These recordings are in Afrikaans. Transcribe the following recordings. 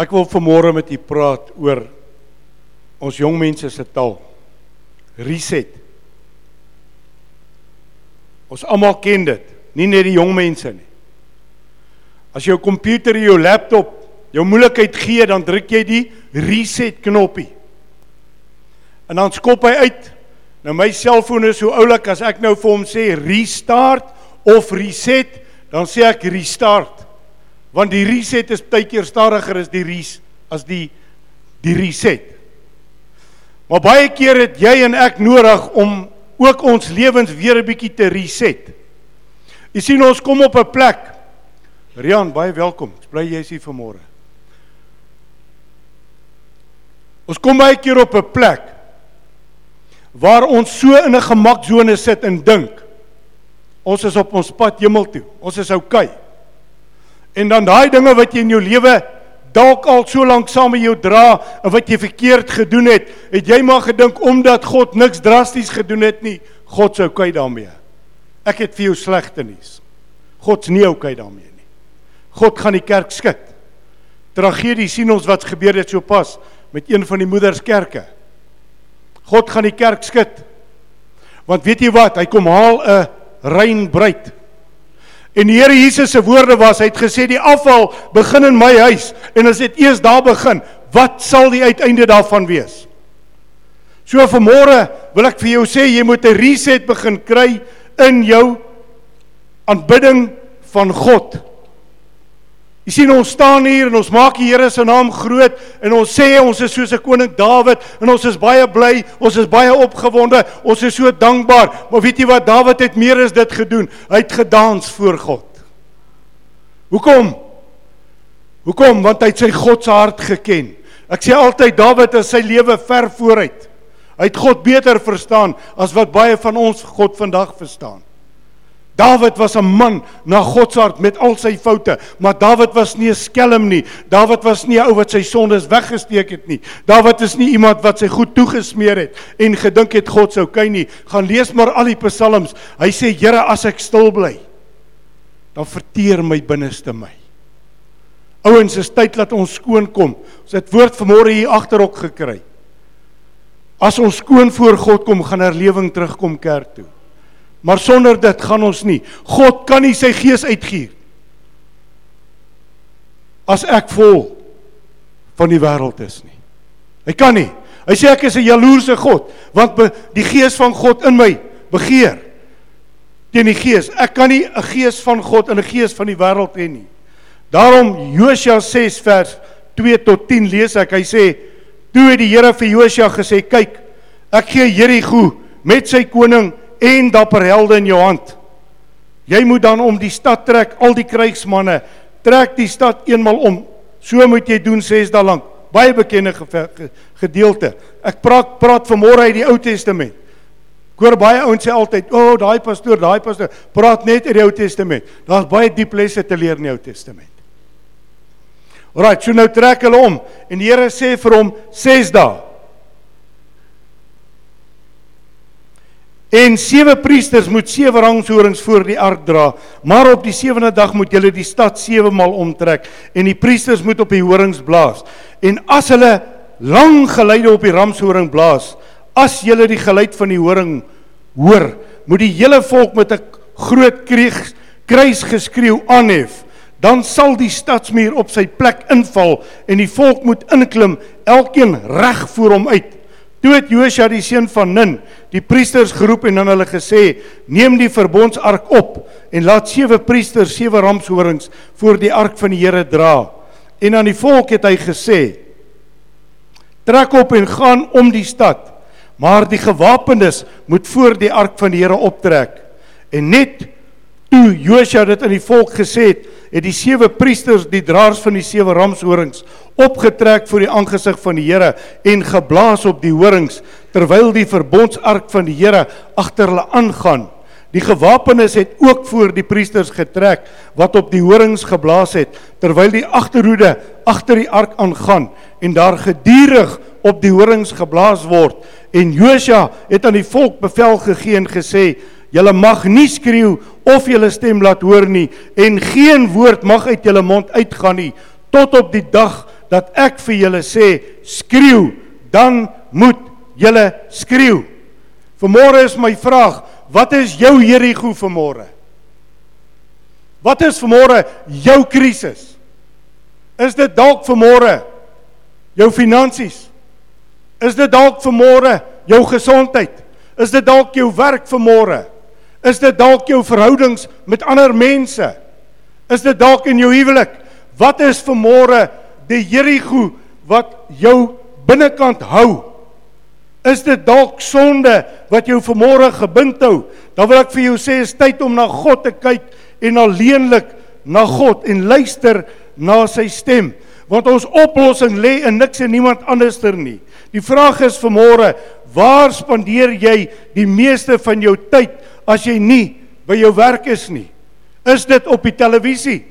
Ek wil vanmôre met u praat oor ons jong mense se taal. Reset. Ons almal ken dit, nie net die jong mense nie. As jou komputer jou laptop jou moeilikheid gee, dan druk jy die reset knoppie. En dan skop hy uit. Nou my selfoon is so oulik as ek nou vir hom sê restart of reset, dan sê ek restart. Want die reset is baie keer stadiger as die res as die die reset. Maar baie keer het jy en ek nodig om ook ons lewens weer 'n bietjie te reset. Jy sien ons kom op 'n plek. Rian, baie welkom. Ek bly jy is hier vanmôre. Ons kom baie keer op 'n plek waar ons so in 'n gemaksone sit en dink ons is op ons pad hemel toe. Ons is oukei. Okay. En dan daai dinge wat jy in jou lewe dalk al so lank saam met jou dra en wat jy verkeerd gedoen het, het jy maar gedink omdat God niks drasties gedoen het nie, God sou oukei daarmee. Ek het vir jou slegte nuus. God's nie oukei daarmee nie. God gaan die kerk skud. Tragedie sien ons wat gebeur het sopas met een van die moederskerke. God gaan die kerk skud. Want weet jy wat? Hy kom haal 'n rein bruid. En die Here Jesus se woorde was, hy het gesê die afval begin in my huis en as dit eers daar begin, wat sal die uiteinde daarvan wees? So vanmôre wil ek vir jou sê jy moet 'n reset begin kry in jou aanbidding van God. Jy sien ons staan hier en ons maak die Here se naam groot en ons sê ons is soos 'n koning Dawid en ons is baie bly, ons is baie opgewonde, ons is so dankbaar. Maar weet jy wat Dawid het meer as dit gedoen? Hy het gedans voor God. Hoekom? Hoekom? Want hy het sy God se hart geken. Ek sê altyd Dawid het sy lewe ver vooruit. Hy het God beter verstaan as wat baie van ons God vandag verstaan. Dawid was 'n man na God se hart met al sy foute, maar Dawid was nie 'n skelm nie. Dawid was nie 'n ou wat sy sondes weggesteek het nie. Dawid is nie iemand wat sy goed toegesmeer het en gedink het God sou kyk nie. Gaan lees maar al die psalms. Hy sê Here, as ek stil bly, dan verteer my binneste my. Ouens, is tyd dat ons skoon kom. Ons het woord vanmôre hier agterop gekry. As ons skoon voor God kom, gaan herlewing terugkom kerk toe. Maar sonder dit gaan ons nie. God kan nie sy gees uitgier as ek vol van die wêreld is nie. Hy kan nie. Hy sê ek is 'n jaloerse God want die gees van God in my begeer teen die gees. Ek kan nie 'n gees van God in 'n gees van die wêreld hê nie. Daarom Josua 6 vers 2 tot 10 lees ek. Hy sê: "Toe het die Here vir Josua gesê: "Kyk, ek gee Jerigo met sy koning en dapper helde in jou hand. Jy moet dan om die stad trek, al die krygsmanne, trek die stad eenmal om. So moet jy doen 6 dae lank. Baie bekende gedeelte. Ek praat praat vanmôre uit die Ou Testament. Ek hoor baie ouens sê altyd, "O, oh, daai pastoor, daai pastoor, praat net uit die Ou Testament." Daar's baie diep lesse te leer in die Ou Testament. Alraai, so nou trek hulle om en die Here sê vir hom 6 dae. En sewe priesters moet sewe rangshorings voor die ark dra, maar op die sewende dag moet julle die stad sewe maal omtrek en die priesters moet op die horings blaas. En as hulle lang geluide op die ramshoring blaas, as julle die geluid van die horing hoor, moet die hele volk met 'n groot kreeg kruis geskreeu aanhef. Dan sal die stadsmuur op sy plek inval en die volk moet inklim, elkeen reg voor hom uit. Toe het Josua die seun van Nun die priesters geroep en aan hulle gesê: "Neem die verbondsark op en laat sewe priesters sewe ramshorings voor die ark van die Here dra." En aan die volk het hy gesê: "Trek op en gaan om die stad, maar die gewapendes moet voor die ark van die Here optrek." En net toe Josua dit aan die volk gesê het, het die sewe priesters die draers van die sewe ramshorings opgetrek voor die aangesig van die Here en geblaas op die horings terwyl die verbondsark van die Here agter hulle aangaan. Die gewapenes het ook voor die priesters getrek wat op die horings geblaas het terwyl die agterhoede agter die ark aangaan en daar gedurig op die horings geblaas word en Josua het aan die volk bevel gegee en gesê Julle mag nie skreeu of julle stem laat hoor nie en geen woord mag uit julle mond uitgaan nie tot op die dag dat ek vir julle sê skreeu, dan moet julle skreeu. Vanmôre is my vraag, wat is jou Jerigo vanmôre? Wat is vanmôre jou krisis? Is dit dalk vanmôre jou finansies? Is dit dalk vanmôre jou gesondheid? Is dit dalk jou werk vanmôre? Is dit dalk jou verhoudings met ander mense? Is dit dalk in jou huwelik? Wat is vanmôre die Jerigo wat jou binnekant hou? Is dit dalk sonde wat jou vanmôre gebind hou? Dan wil ek vir jou sê is tyd om na God te kyk en alleenlik na God en luister na sy stem want ons oplossing lê in niks en niemand anderster nie. Die vraag is vanmôre, waar spandeer jy die meeste van jou tyd as jy nie by jou werk is nie? Is dit op die televisie?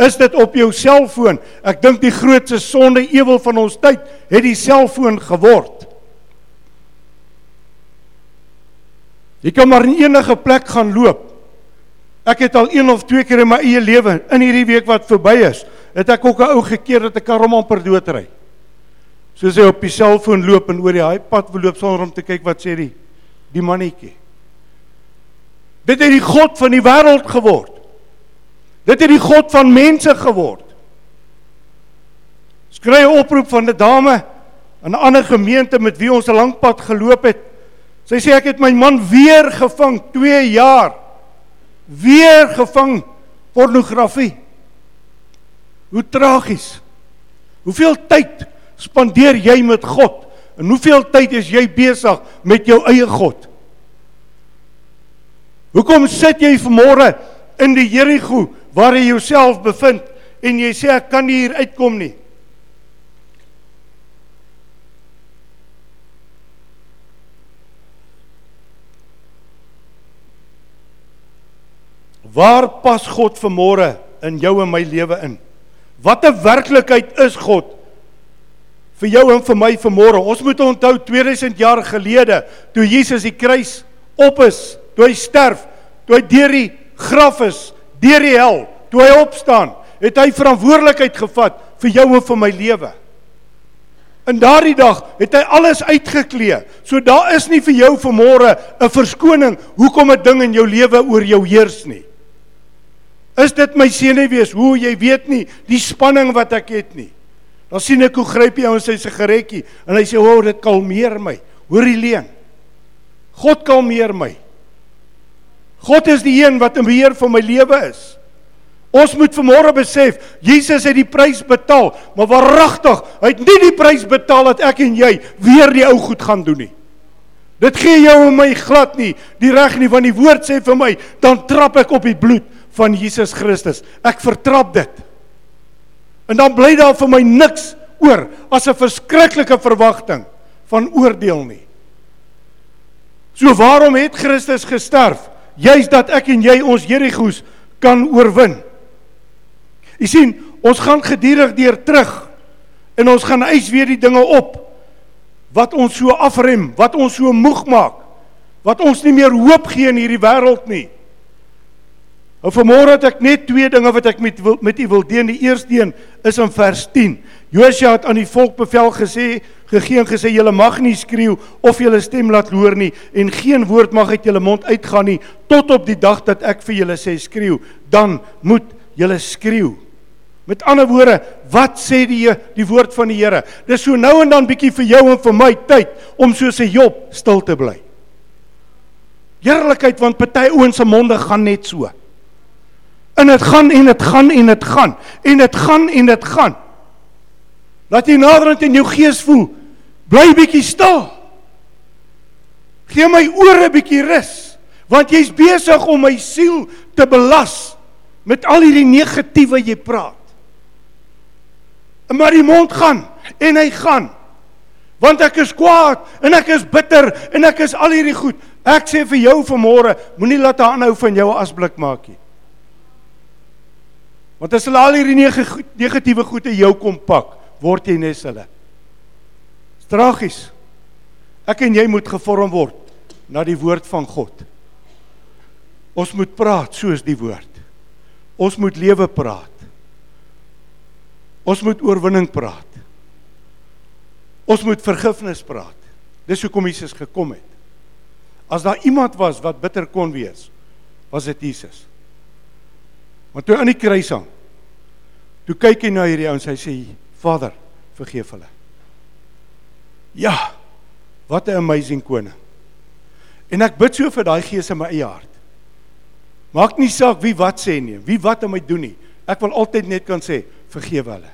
Is dit op jou selfoon? Ek dink die grootste sonde ewel van ons tyd het die selfoon geword. Jy kan maar in enige plek gaan loop Ek het al een of twee keer in my eie lewe in hierdie week wat verby is, het ek ook 'n ou gekeer dat ek hom amper doodry. Soos hy op die selfoon loop en oor die haai pad loop sonder om te kyk wat sê die die mannetjie. Dit het die god van die wêreld geword. Dit het die god van mense geword. Skry 'n oproep van 'n dame in 'n ander gemeente met wie ons 'n lang pad geloop het. Sy sê ek het my man weer gevang 2 jaar weer gevang pornografie. Hoe tragies. Hoeveel tyd spandeer jy met God? En hoeveel tyd is jy besig met jou eie God? Hoekom sit jy vanmôre in die Jerigo waar jy jouself bevind en jy sê ek kan nie hier uitkom nie? Waar pas God vanmôre in jou en my lewe in? Watter werklikheid is God vir jou en vir my vanmôre? Ons moet onthou 2000 jaar gelede toe Jesus die kruis op is, toe hy sterf, toe hy deur die graf is, deur die hel, toe hy opstaan, het hy verantwoordelikheid gevat vir jou en vir my lewe. In daardie dag het hy alles uitgeklee. So daar is nie vir jou vanmôre 'n verskoning hoekom 'n ding in jou lewe oor jou heers nie. Is dit my senuwees? Hoe jy weet nie die spanning wat ek het nie. Dan sien ek hoe gryp hy ons sy sigaretjie en hy sê, "O, oh, dit kalmeer my." Hoor die leen. God kalmeer my. God is die een wat in beheer van my lewe is. Ons moet vanmôre besef, Jesus het die prys betaal, maar waaragtig, hy het nie die prys betaal dat ek en jy weer die ou goed gaan doen nie. Dit gee jou en my glad nie die reg nie want die woord sê vir my, dan trap ek op die bloed van Jesus Christus. Ek vertrap dit. En dan bly daar vir my niks oor as 'n verskriklike verwagting van oordeel nie. So waarom het Christus gesterf? Juis dat ek en jy ons Jerigos kan oorwin. Jy sien, ons gaan gedurig deur terug en ons gaan eis weer die dinge op wat ons so afrem, wat ons so moeg maak, wat ons nie meer hoop gee in hierdie wêreld nie. Nou, vanmôre het ek net twee dinge wat ek met met u wil deel. Die eerste een is in vers 10. Josua het aan die volk bevel gesê, gegee en gesê julle mag nie skreeu of julle stem laat hoor nie en geen woord mag uit julle mond uitgaan nie tot op die dag dat ek vir julle sê skreeu, dan moet julle skreeu. Met ander woorde, wat sê die die woord van die Here? Dis so nou en dan bietjie vir jou en vir my tyd om soos 'n Job stil te bly. Heerlikheid want party ouens se monde gaan net so. En dit gaan en dit gaan en dit gaan en dit gaan en dit gaan. Laat jy naderend in jou gees voel. Bly bietjie stil. Gee my ore 'n bietjie rus, want jy's besig om my siel te belas met al hierdie negatiewe jy praat. Maar die mond gaan en hy gaan. Want ek is kwaad en ek is bitter en ek is al hierdie goed. Ek sê vir jou vanmôre, moenie laat haar aanhou van jou asblik maak nie. Want as hulle al hierdie negatiewe goede jou kom pak, word jy nes hulle. Tragies. Ek en jy moet gevorm word na die woord van God. Ons moet praat soos die woord. Ons moet lewe praat. Ons moet oorwinning praat. Ons moet vergifnis praat. Dis hoekom Jesus gekom het. As daar iemand was wat bitter kon wees, was dit Jesus. Want toe aan die kruis hang, toe kyk hy na hierdie ouens, hy sê: "Vader, vergeef hulle." Ja. Wat 'n amazing koning. En ek bid so vir daai gees in my eie hart. Maak nie saak wie wat sê nie, wie wat aan my doen nie. Ek wil altyd net kan sê, vergewe hulle.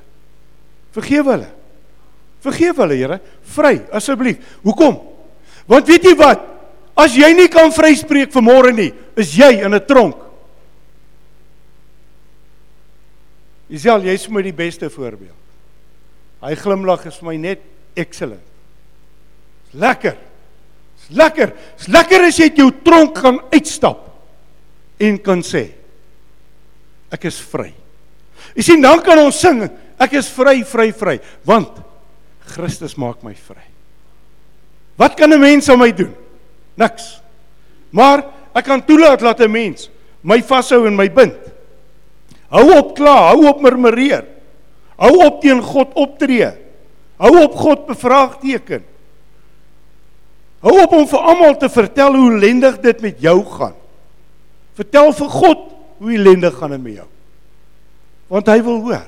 Vergewe hulle. Vergeef hulle, Here. Vry, asseblief. Hoekom? Want weet jy wat? As jy nie kan vryspreek vanmôre nie, is jy in 'n tronk. Isel, jy's vir my die beste voorbeeld. Hy glimlag is vir my net excellent. Lekker. Dis lekker. Dis lekker as jy uit jou tronk kan uitstap en kan sê ek is vry. Jy sien dan kan ons sing ek is vry, vry, vry, want Christus maak my vry. Wat kan 'n mens aan my doen? Niks. Maar ek kan toelaat dat 'n mens my vashou en my bind. Hou op kla, hou op murmureer. Hou op teen God optree. Hou op God bevraagteken. Hou op om vir almal te vertel hoe ellendig dit met jou gaan. Vertel vir God hoe ellendig gaan dit met jou. Want hy wil hoor.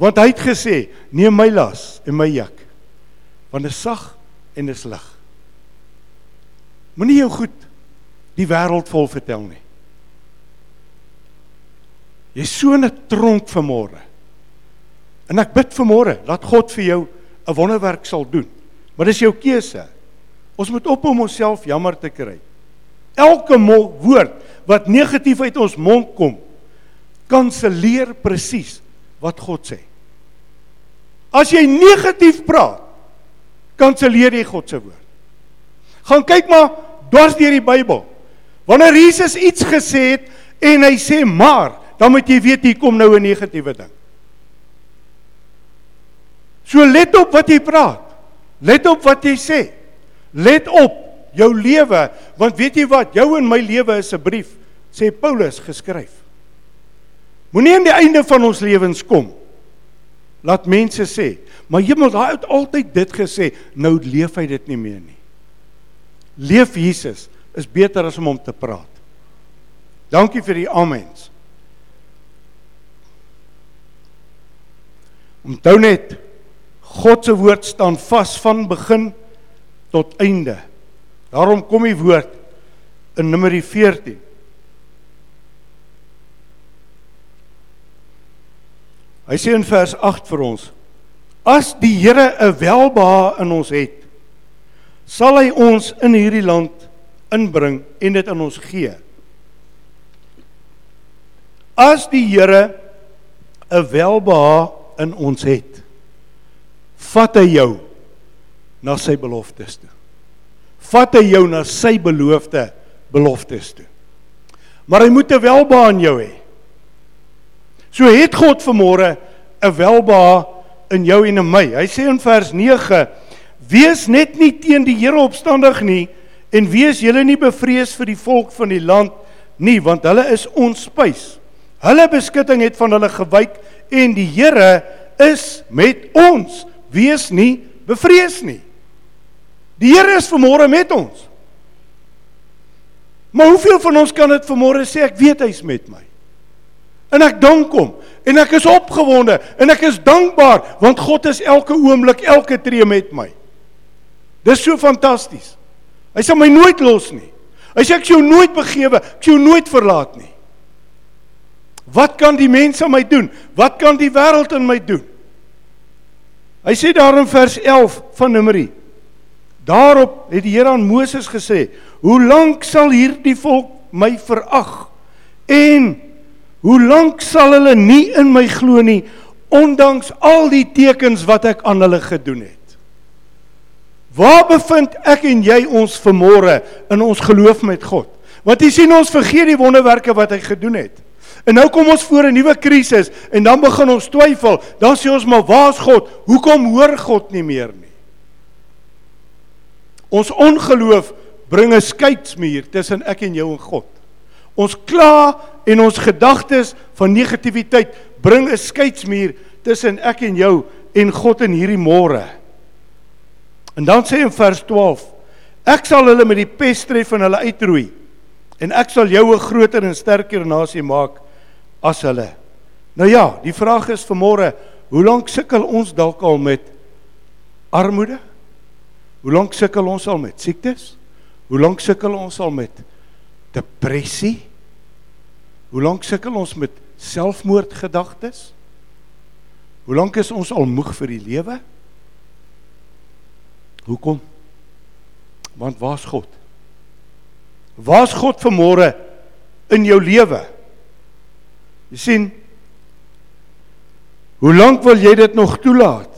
Want hy het gesê: "Neem my las en my juk, want dit is sag en dit is lig." Moenie jou goed die wêreld vol vertel nie. Jy's so 'n tronk vanmôre. En ek bid vanmôre dat God vir jou 'n wonderwerk sal doen. Maar dis jou keuse. Ons moet op om onsself jammer te kry. Elke woord wat negatief uit ons mond kom, kanselleer presies wat God sê. As jy negatief praat, kanselleer jy God se woord. Gaan kyk maar dwars deur die Bybel. Wanneer Jesus iets gesê het en hy sê maar, dan moet jy weet hier kom nou 'n negatiewe ding. So let op wat jy praat. Let op wat jy sê. Let op jou lewe, want weet jy wat? Jou en my lewe is 'n brief, sê Paulus geskryf. Moenie aan die einde van ons lewens kom Laat mense sê, maar Hemel, daai het altyd dit gesê, nou leef hy dit nie meer nie. Leef Jesus is beter as om hom te praat. Dankie vir die amens. Onthou net God se woord staan vas van begin tot einde. Daarom kom die woord in Numeri 14 Hy sê in vers 8 vir ons: As die Here 'n welbehae in ons het, sal hy ons in hierdie land inbring en dit aan ons gee. As die Here 'n welbehae in ons het, vat hy jou na sy beloftes toe. Vat hy jou na sy beloofde beloftes toe. Maar hy moet 'n welbehae in jou hê. So het God vanmôre 'n welbehae in jou en in my. Hy sê in vers 9: Wees net nie teen die Here opstandig nie en wees julle nie bevrees vir die volk van die land nie, want hulle is ons spys. Hulle beskutting het van hulle gewyk en die Here is met ons. Wees nie bevrees nie. Die Here is vanmôre met ons. Maar hoeveel van ons kan dit vanmôre sê ek weet hy's met my? En ek dank hom en ek is opgewonde en ek is dankbaar want God is elke oomblik, elke tree met my. Dis so fantasties. Hy sal my nooit los nie. Hy sê ek sou nooit begewe, ek sou nooit verlaat nie. Wat kan die mense aan my doen? Wat kan die wêreld in my doen? Hy sê daar in vers 11 van Numeri. Daarop het die Here aan Moses gesê: "Hoe lank sal hierdie volk my verag en Hoe lank sal hulle nie in my glo nie ondanks al die tekens wat ek aan hulle gedoen het? Waar bevind ek en jy ons vanmôre in ons geloof met God? Want jy sien ons vergeet die wonderwerke wat hy gedoen het. En nou kom ons voor 'n nuwe krisis en dan begin ons twyfel. Dan sê ons maar waar's God? Hoekom hoor God nie meer nie? Ons ongeloof bring 'n skeidsmuur tussen ek en jou en God. Ons kla en ons gedagtes van negativiteit bring 'n skeidsmuur tussen ek en jou en God in hierdie môre. En dan sê in vers 12: Ek sal hulle met die pes tref en hulle uitroei. En ek sal jou 'n groter en sterker nasie maak as hulle. Nou ja, die vraag is vanmôre, hoe lank sukkel ons dalk al met armoede? Hoe lank sukkel ons al met siektes? Hoe lank sukkel ons al met depressie? Hoe lank sukkel ons met selfmoordgedagtes? Hoe lank is ons al moeg vir die lewe? Hoekom? Want waar's God? Waar's God vanmôre in jou lewe? Jy sien, hoe lank wil jy dit nog toelaat?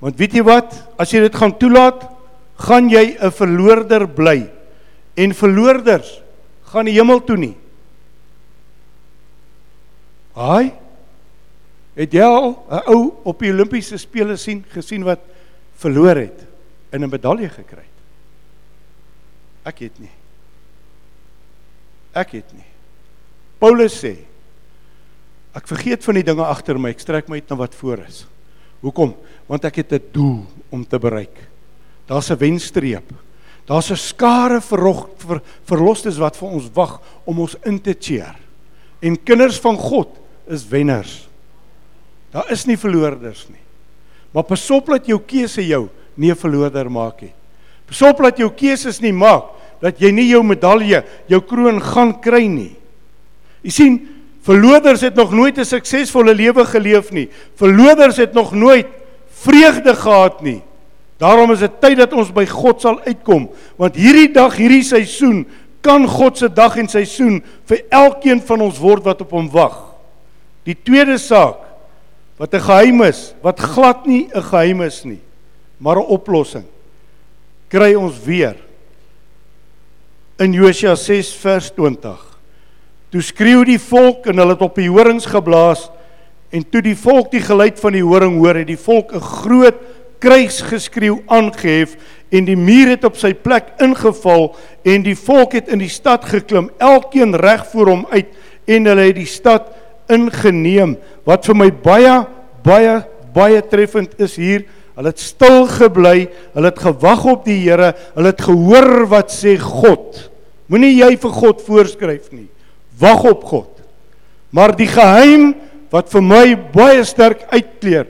Want weet jy wat? As jy dit gaan toelaat, gaan jy 'n verloorder bly. En verloorders gaan die hemel toe nie. Haai. Het jy al 'n ou op die Olimpiese spele sien gesien wat verloor het en 'n medalje gekry het? Ek het nie. Ek het nie. Paulus sê ek vergeet van die dinge agter my, ek strek my uit na wat voor is. Hoekom? Want ek het 'n doel om te bereik. Daar's 'n wenstreep. Daar's 'n skare verrog ver, verlosters wat vir ons wag om ons in te cheer. En kinders van God is wenners. Daar is nie verloorders nie. Maar pasop dat jou keuse jou nie 'n verloorder maak nie. Pasop dat jou keuses nie maak dat jy nie jou medalje, jou kroon gaan kry nie. Jy sien, verloorders het nog nooit 'n suksesvolle lewe geleef nie. Verloorders het nog nooit vreugde gehad nie. Daarom is dit tyd dat ons by God sal uitkom, want hierdie dag, hierdie seisoen kan God se dag en seisoen vir elkeen van ons word wat op hom wag. Die tweede saak wat 'n geheim is, wat glad nie 'n geheim is nie, maar 'n oplossing kry ons weer in Josua 6 vers 20. Toe skreeu die volk en hulle het op die horings geblaas. En toe die volk die geluid van die horing hoor, het die volk 'n groot krygsgeskreeu aangehef en die muur het op sy plek ingeval en die volk het in die stad geklim elkeen reg voor hom uit en hulle het die stad ingeneem. Wat vir my baie baie baie treffend is hier hulle het stil gebly hulle het gewag op die Here hulle het gehoor wat sê God. Moenie jy vir God voorskryf nie wag op God. Maar die geheim wat vir my baie sterk uitkleur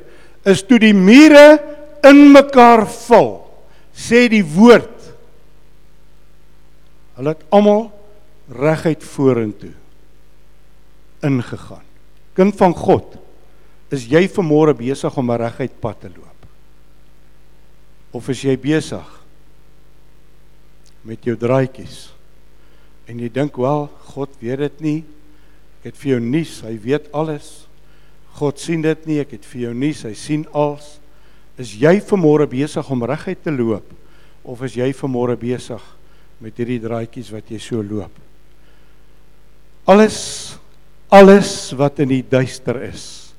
is toe die mure in mekaar val sê die woord. Hulle het almal reguit vorentoe ingegaan. Kind van God is jy vanmôre besig om 'n reguit pad te loop? Of is jy besig met jou draaitjies en jy dink wel God weet dit nie ek het vir jou nuus hy weet alles God sien dit nie ek het vir jou nuus hy sien alles Is jy vanmôre besig om reguit te loop of is jy vanmôre besig met hierdie draadjies wat jy so loop? Alles alles wat in die duister is,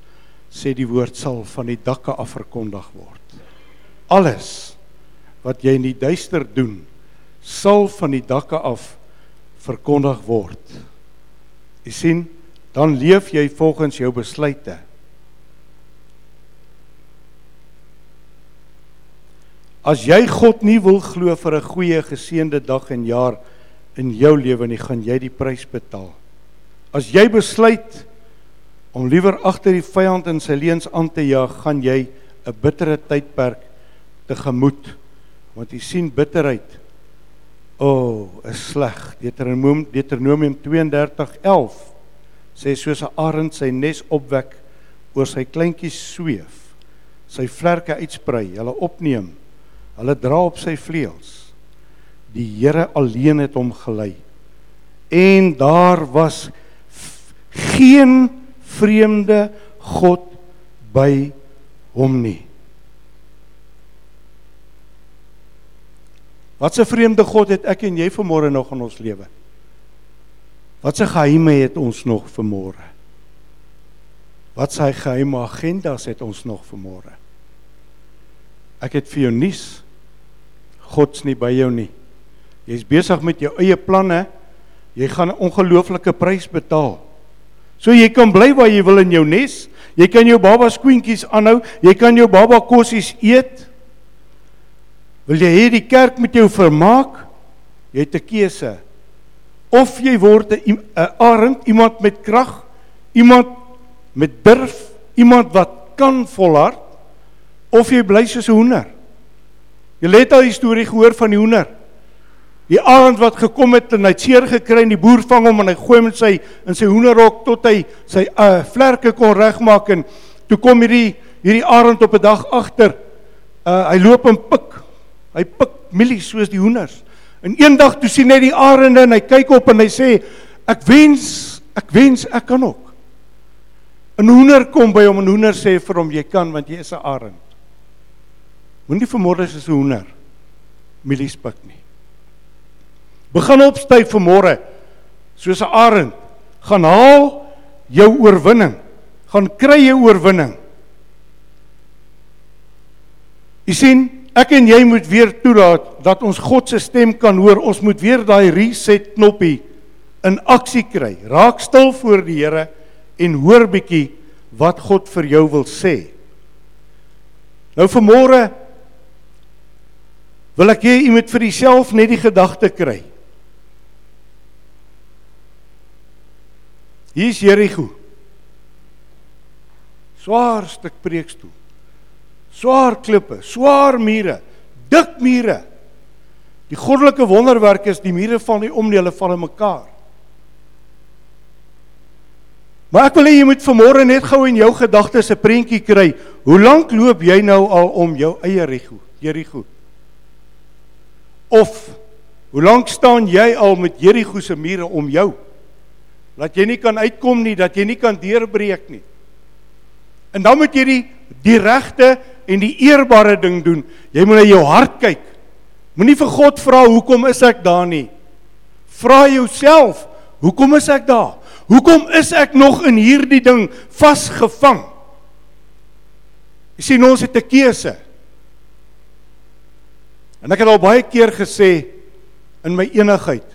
sê die woord sal van die dakke af verkondig word. Alles wat jy in die duister doen, sal van die dakke af verkondig word. Jy sien, dan leef jy volgens jou besluite. As jy God nie wil glo vir 'n goeie geseënde dag en jaar in jou lewe nie, gaan jy die prys betaal. As jy besluit om liewer agter die vyand in sy leuns aan te jaag, gaan jy 'n bittere tydperk tegemoet. Want jy sien bitterheid. O, oh, is sleg. Deuteronomium Deuteronomium 32:11 sê soos 'n arend sy nes opwek oor sy kleintjies sweef, sy vlerke uitsprei, hulle opneem Hulle dra op sy vleuels. Die Here alleen het hom gelei. En daar was geen vreemde god by hom nie. Wat 'n vreemde god het ek en jy vanmôre nog in ons lewe? Wat 'n geheime het ons nog vanmôre? Wat sy geheime agendas het ons nog vanmôre? Ek het vir jou nuus God's nie by jou nie. Jy's besig met jou eie planne. Jy gaan 'n ongelooflike prys betaal. So jy kan bly waar jy wil in jou nes. Jy kan jou baba skoentjies aanhou. Jy kan jou baba kossies eet. Wil jy hê die kerk met jou vermaak? Jy het 'n keuse. Of jy word 'n arend, iemand met krag, iemand met durf, iemand wat kan volhard, of jy bly soos 'n hoender. Jy het al die storie gehoor van die hoender. Die arend wat gekom het en hy het seer gekry en die boer vang hom en hy gooi hom in sy in sy hoenderhok tot hy sy uh, vlerke kon regmaak en toe kom hierdie hierdie arend op 'n dag agter. Uh, hy loop en pik. Hy pik mielies soos die hoenders. En eendag toe sien hy die arende en hy kyk op en hy sê ek wens ek wens ek kan ook. 'n Hoender kom by hom en hoender sê vir hom jy kan want jy is 'n arend. Moenie vermoorde soos 'n hoender mielies pik nie. Begin opstyg vir môre soos 'n arend. Gaan haal jou oorwinning. Gaan kry jou oorwinning. Jy sien, ek en jy moet weer toelaat dat ons God se stem kan hoor. Ons moet weer daai reset knoppie in aksie kry. Raak stil voor die Here en hoor bietjie wat God vir jou wil sê. Nou vir môre wil ek hê jy moet vir jouself net die gedagte kry. Hier is Jerigo. Swaar stuk preekstoel. Swaar klippe, swaar mure, dik mure. Die goddelike wonderwerk is die mure van die omdele van mekaar. Maar ek wil hê jy moet vanmôre net gou in jou gedagtes 'n prentjie kry. Hoe lank loop jy nou al om jou eie Jerigo? Jerigo. Of hoe lank staan jy al met Jerigo se mure om jou? dat jy nie kan uitkom nie, dat jy nie kan deurbreek nie. En dan moet jy die die regte en die eerbare ding doen. Jy moet na jou hart kyk. Moenie vir God vra hoekom is ek daar nie. Vra jouself, hoekom is ek daar? Hoekom is ek nog in hierdie ding vasgevang? Jy sien ons het 'n keuse. En ek het al baie keer gesê in my enigheid.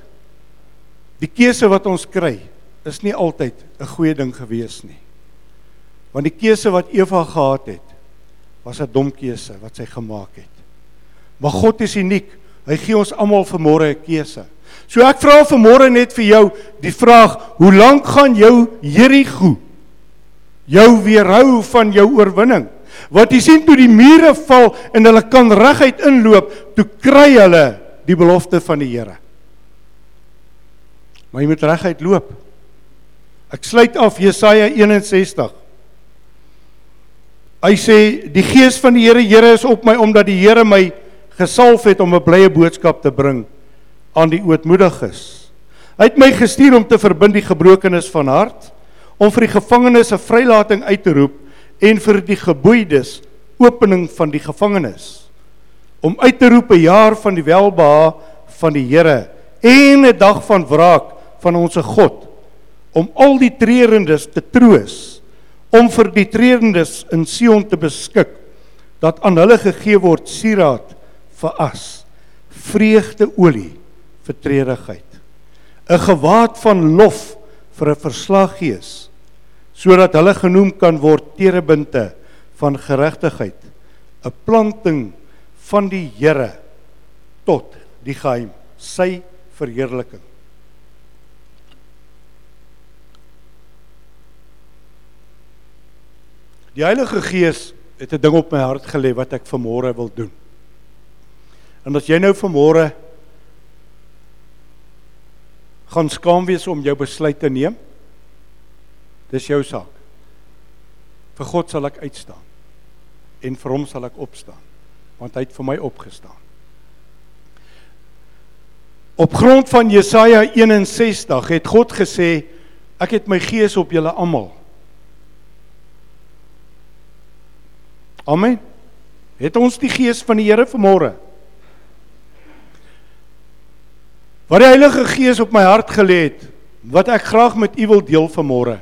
Die keuse wat ons kry is nie altyd 'n goeie ding gewees nie. Want die keuse wat Eva gehad het, was 'n dom keuse wat sy gemaak het. Maar God is uniek. Hy gee ons almal vanmôre 'n keuse. So ek vra vanmôre net vir jou die vraag, hoe lank gaan jou Jerigo jou weerhou van jou oorwinning? Wat jy sien toe die mure val en hulle kan reguit inloop, toe kry hulle die belofte van die Here. Maar jy moet reguit loop. Ek sluit af Jesaja 61. Hy sê die gees van die Here Here is op my omdat die Here my gesalf het om 'n blye boodskap te bring aan die ootmoediges. Hy het my gestuur om te verbind die gebrokenes van hart, om vir die gevangenes 'n vrylating uit te roep en vir die geboeides opening van die gevangenes. Om uit te roep 'n jaar van die welbehae van die Here en 'n dag van wraak van ons God om al die treurendes te troos, om vir die treurendes in Sion te beskik dat aan hulle gegee word sieraad vir as, vreugdeolie vir treurigheid, 'n gewaad van lof vir 'n verslaggees, sodat hulle genoem kan word terebinte van geregtigheid, 'n planting van die Here tot die geheim, sy verheerliking. Die Heilige Gees het 'n ding op my hart gelê wat ek vanmôre wil doen. En as jy nou vanmôre gaan skaam wees om jou besluit te neem, dis jou saak. Vir God sal ek uitstaan en vir hom sal ek opstaan want hy het vir my opgestaan. Op grond van Jesaja 61 het God gesê ek het my gees op julle almal Amen. Het ons die gees van die Here vanmôre? Wat die Heilige Gees op my hart gelê het, wat ek graag met u wil deel vanmôre.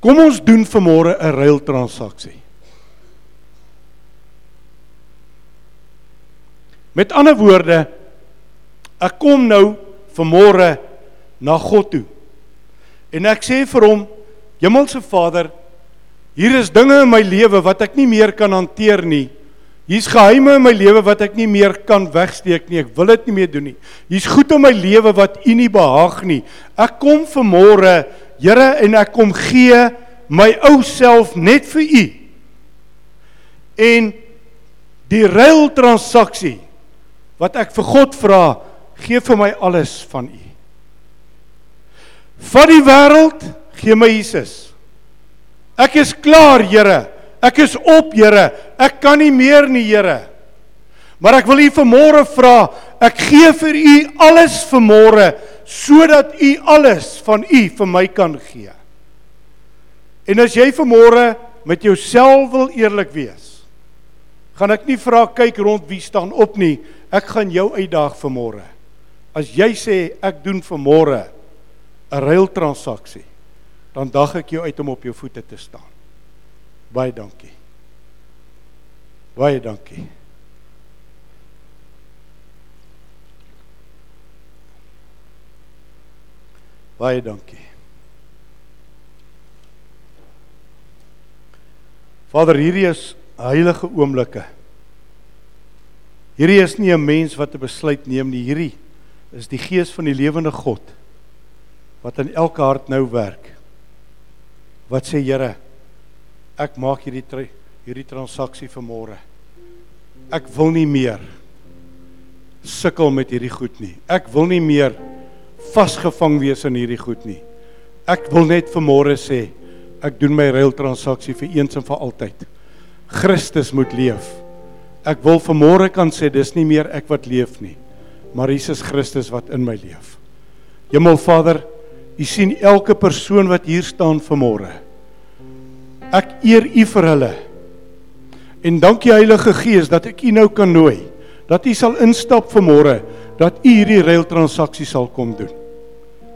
Kom ons doen vanmôre 'n ruil transaksie. Met ander woorde, ek kom nou vanmôre na God toe. En ek sê vir hom, Hemelse Vader, Hier is dinge in my lewe wat ek nie meer kan hanteer nie. Hier's geheime in my lewe wat ek nie meer kan wegsteek nie. Ek wil dit nie meer doen nie. Hier's goed in my lewe wat U nie behaag nie. Ek kom vanmôre, Here, en ek kom gee my ou self net vir U. En die ruil transaksie wat ek vir God vra, gee vir my alles van U. Van die wêreld gee my Jesus. Ek is klaar, Here. Ek is op, Here. Ek kan nie meer nie, Here. Maar ek wil U vanmôre vra, ek gee vir U alles vanmôre sodat U alles van U vir my kan gee. En as jy vanmôre met jouself wil eerlik wees, gaan ek nie vra kyk rond wie staan op nie. Ek gaan jou uitdaag vanmôre. As jy sê ek doen vanmôre 'n ruil transaksie, dan dag ek jou uit om op jou voete te staan. Baie dankie. Baie dankie. Baie dankie. Vader, hierdie is heilige oomblikke. Hierdie is nie 'n mens wat 'n besluit neem nie, hierdie is die gees van die lewende God wat in elke hart nou werk. Wat sê Here? ek maak hierdie hierdie transaksie vir môre. Ek wil nie meer sukkel met hierdie goed nie. Ek wil nie meer vasgevang wees in hierdie goed nie. Ek wil net vir môre sê ek doen my ruil transaksie vir eens en vir altyd. Christus moet leef. Ek wil vir môre kan sê dis nie meer ek wat leef nie, maar Jesus Christus wat in my leef. Hemelvader, U sien elke persoon wat hier staan vanmôre. Ek eer U vir hulle. En dankie Heilige Gees dat ek U nou kan nooi. Dat U sal instap vanmôre, dat U hierdie ruil transaksie sal kom doen.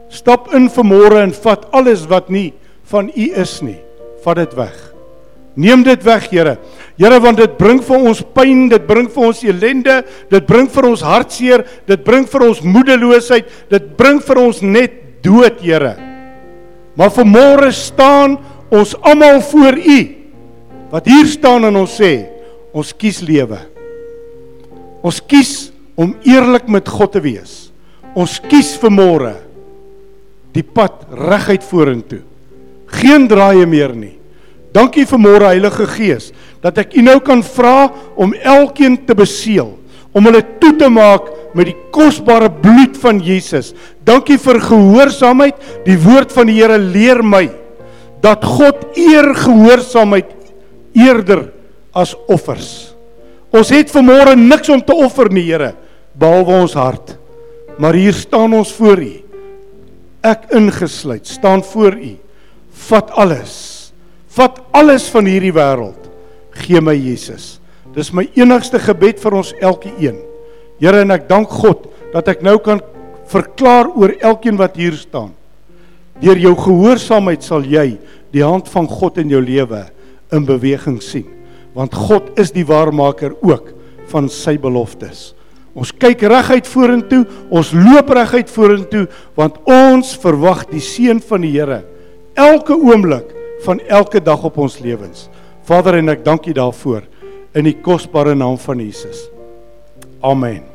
Stap in vanmôre en vat alles wat nie van U is nie. Vat dit weg. Neem dit weg, Here. Here, want dit bring vir ons pyn, dit bring vir ons ellende, dit bring vir ons hartseer, dit bring vir ons moedeloosheid, dit bring vir ons net dood, Here. Maar vanmôre staan ons almal voor U wat hier staan en ons sê ons kies lewe. Ons kies om eerlik met God te wees. Ons kies vir môre die pad reguit vorentoe. Geen draaie meer nie. Dankie vir môre Heilige Gees dat ek U nou kan vra om elkeen te beseël, om hulle toe te maak met die kosbare bloed van Jesus. Dankie vir gehoorsaamheid. Die woord van die Here leer my dat God eer gehoorsaamheid eerder as offers. Ons het vanmôre niks om te offer nie, Here, behalwe ons hart. Maar hier staan ons voor U. Ek ingesluit, staan voor U. Vat alles. Vat alles van hierdie wêreld. Gee my Jesus. Dis my enigste gebed vir ons elkeen. Here, en ek dank God dat ek nou kan verklaar oor elkeen wat hier staan. Deur jou gehoorsaamheid sal jy die hand van God in jou lewe in beweging sien, want God is die waarmaker ook van sy beloftes. Ons kyk reguit vorentoe, ons loop reguit vorentoe want ons verwag die seën van die Here elke oomblik van elke dag op ons lewens. Vader en ek dank U daarvoor in die kosbare naam van Jesus. Amen.